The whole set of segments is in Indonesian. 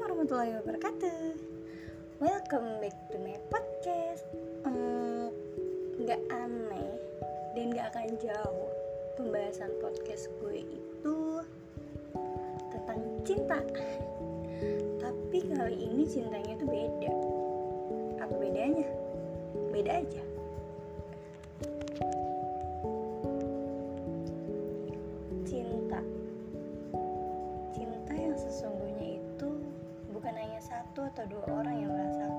warahmatullahi wabarakatuh. Welcome back to my podcast. Hmm, Nggak aneh dan nggak akan jauh Pembahasan podcast gue itu Tentang cinta. Tapi kali ini cintanya tuh beda. Apa bedanya? Beda aja dua orang yang merasakan.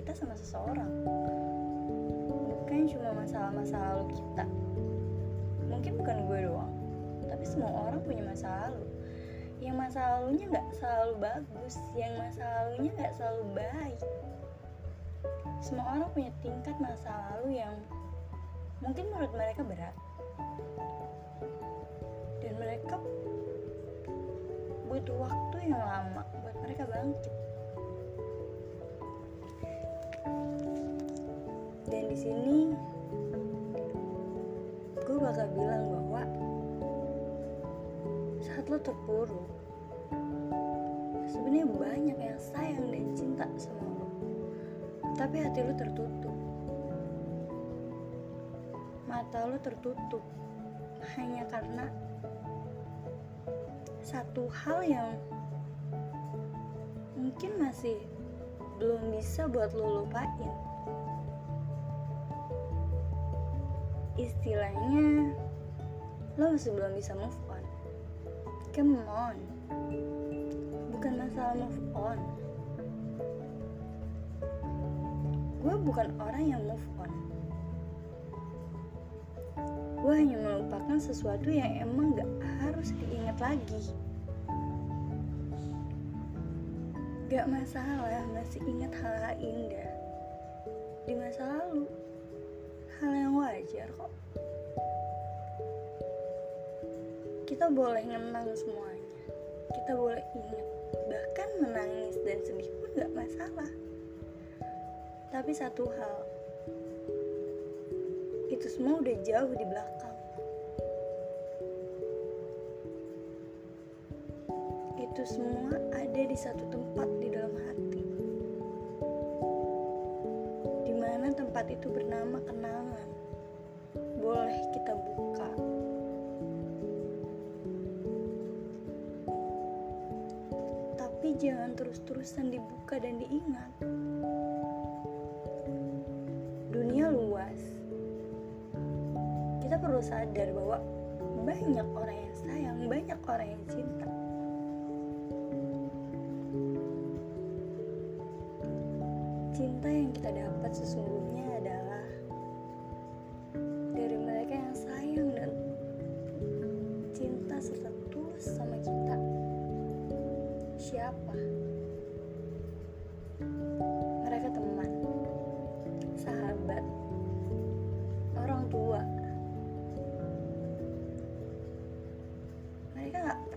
Kita sama seseorang. Bukan cuma masalah-masa lalu kita. Mungkin bukan gue doang tapi semua orang punya masa lalu. Yang masa lalunya nggak selalu bagus yang masa lalunya nggak selalu baik. Semua orang punya tingkat masa lalu yang mungkin menurut mereka berat. Dan mereka butuh waktu yang lama buat mereka bangkit. Dan di sini gue bakal bilang bahwa saat lo terpuruk, sebenarnya banyak yang sayang dan cinta sama lo, tapi hati lo tertutup, mata lo tertutup hanya karena satu hal yang mungkin masih belum bisa buat lo lupain. Istilahnya, lo masih belum bisa move on. Come on, bukan masalah move on. Gue bukan orang yang move on. Gue hanya melupakan sesuatu yang emang gak harus diingat lagi. Gak masalah masih ingat hal-hal indah di masa lalu. Wajar kok. Kita boleh ngenang semuanya. Kita boleh ingat. Bahkan menangis dan sedih pun gak masalah. Tapi satu hal, itu semua udah jauh di belakang. Itu semua ada di satu tempat di dalam hati. Di mana tempat itu bernama kenangan. Boleh kita buka. Tapi jangan terus-terusan dibuka dan diingat. Dunia luas kita perlu sadar bahwa banyak orang yang sayang, banyak orang yang cinta. Cinta yang kita dapat sesungguhnya adalah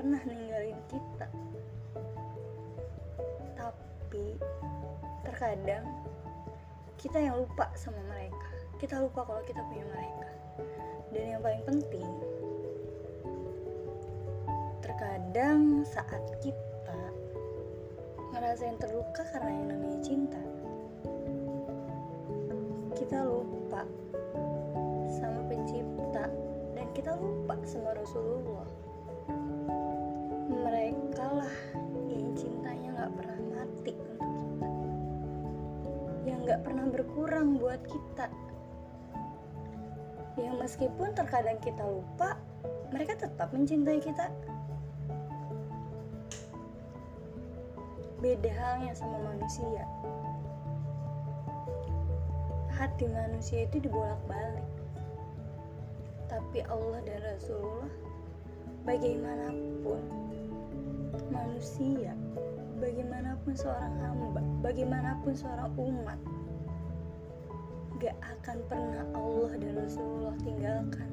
pernah ninggalin kita. Tapi terkadang kita yang lupa sama mereka. Kita lupa kalau kita punya mereka. Dan yang paling penting terkadang saat kita ngerasain terluka karena yang namanya cinta kita lupa sama pencipta. Dan kita lupa sama Rasulullah lah yang cintanya gak pernah mati untuk kita. Yang gak pernah berkurang buat kita. Yang meskipun terkadang kita lupa mereka tetap mencintai kita. Beda halnya sama manusia. Hati manusia itu dibolak-balik. Tapi Allah dan Rasulullah bagaimanapun manusia bagaimanapun seorang hamba bagaimanapun seorang umat gak akan pernah Allah dan Rasulullah tinggalkan.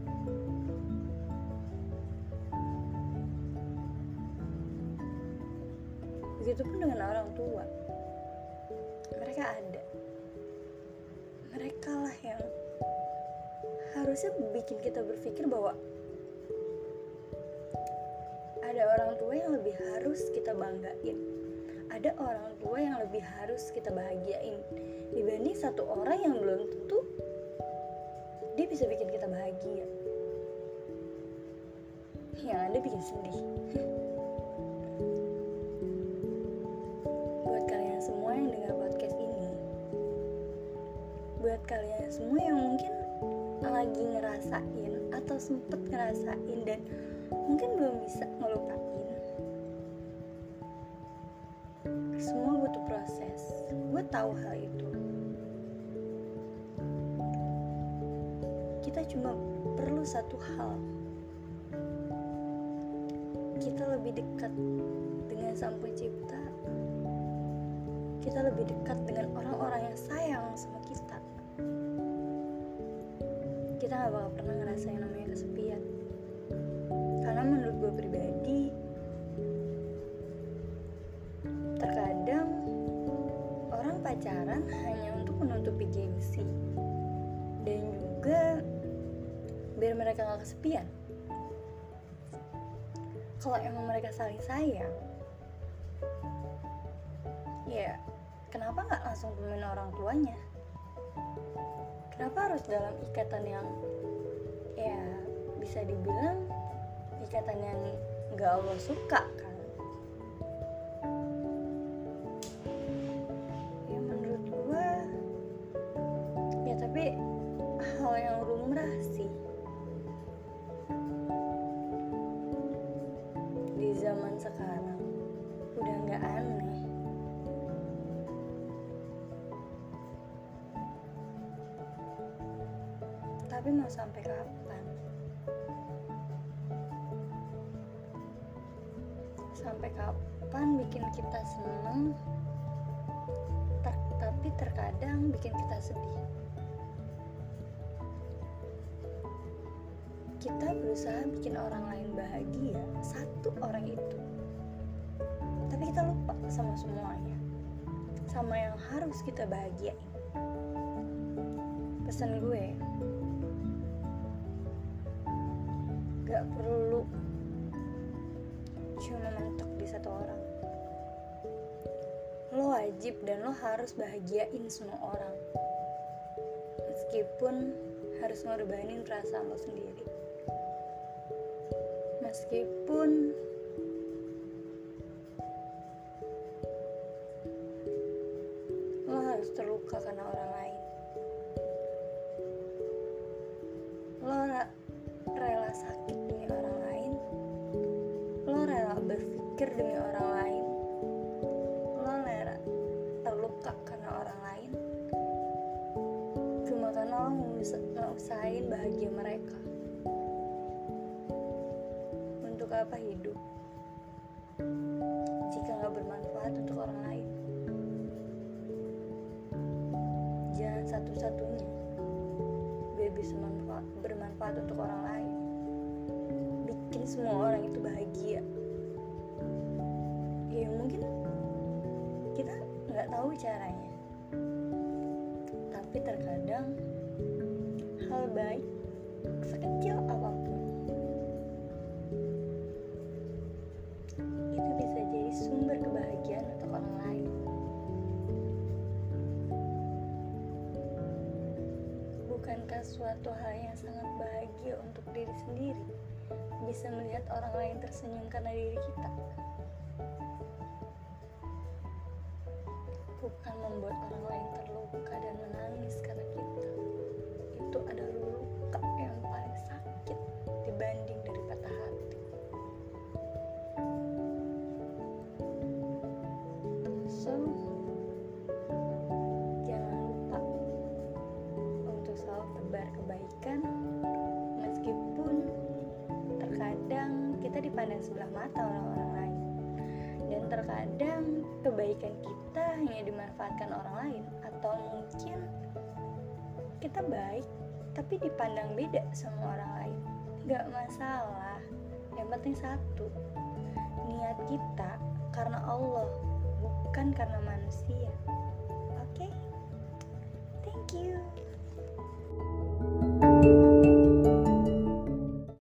Begitupun dengan orang tua. Mereka ada. Mereka lah yang harusnya bikin kita berpikir bahwa ada orang tua yang lebih harus kita banggain. Ada orang tua yang lebih harus kita bahagiain. Dibanding satu orang yang belum tentu dia bisa bikin kita bahagia. Yang ada bikin sedih. Buat kalian semua yang dengar podcast ini buat kalian semua yang mungkin lagi ngerasain atau sempet ngerasain dan mungkin belum bisa ngelupain. Semua butuh proses. Gue tahu hal itu. Kita cuma perlu satu hal. Kita lebih dekat dengan sang pencipta. Kita lebih dekat dengan orang-orang yang sayang sama kita. Kita gak bakal pernah ngerasain namanya kesepian karena menurut gue pribadi terkadang orang pacaran hanya untuk menutupi gengsi dan juga biar mereka gak kesepian. Kalau emang mereka saling sayang ya kenapa nggak langsung temuin orang tuanya? Kenapa harus dalam ikatan yang ya bisa dibilang ikatan yang nggak Allah suka kan? Ya menurut gua ya tapi hal yang lumrah sih. Di zaman sekarang udah nggak aneh. Tapi mau sampai kapan sampai kapan bikin kita seneng? Ter- tapi terkadang bikin kita sedih. Kita berusaha bikin orang lain bahagia satu orang itu. Tapi kita lupa sama semuanya. Sama yang harus kita bahagiain. Pesan gue gak perlu cuma mentok di satu orang. Lo wajib dan lo harus bahagiain semua orang. Meskipun harus ngorbanin perasaan lo sendiri. Meskipun berpikir demi orang lain. Lo terluka karena orang lain. Cuma karena lo ngus- ngusahain bahagia mereka. Untuk apa hidup? Jika nggak bermanfaat untuk orang lain. Jangan satu-satunya. Biar bisa manfaat, bermanfaat untuk orang lain. Bikin semua orang itu bahagia ya mungkin kita nggak tahu caranya. Tapi terkadang hal baik sekecil apa pun itu bisa jadi sumber kebahagiaan untuk orang lain. Bukankah suatu hal yang sangat bahagia untuk diri sendiri bisa melihat orang lain tersenyum karena diri kita. Bukan membuat orang lain terluka dan menangis karena kita. Itu adalah luka yang paling sakit dibanding dari patah hati. So jangan lupa untuk selalu tebar kebaikan dipandang sebelah mata oleh orang lain. Dan terkadang kebaikan kita hanya dimanfaatkan orang lain atau mungkin kita baik tapi dipandang beda sama orang lain. Gak masalah yang penting satu niat kita karena Allah bukan karena manusia. Oke? Okay? thank you.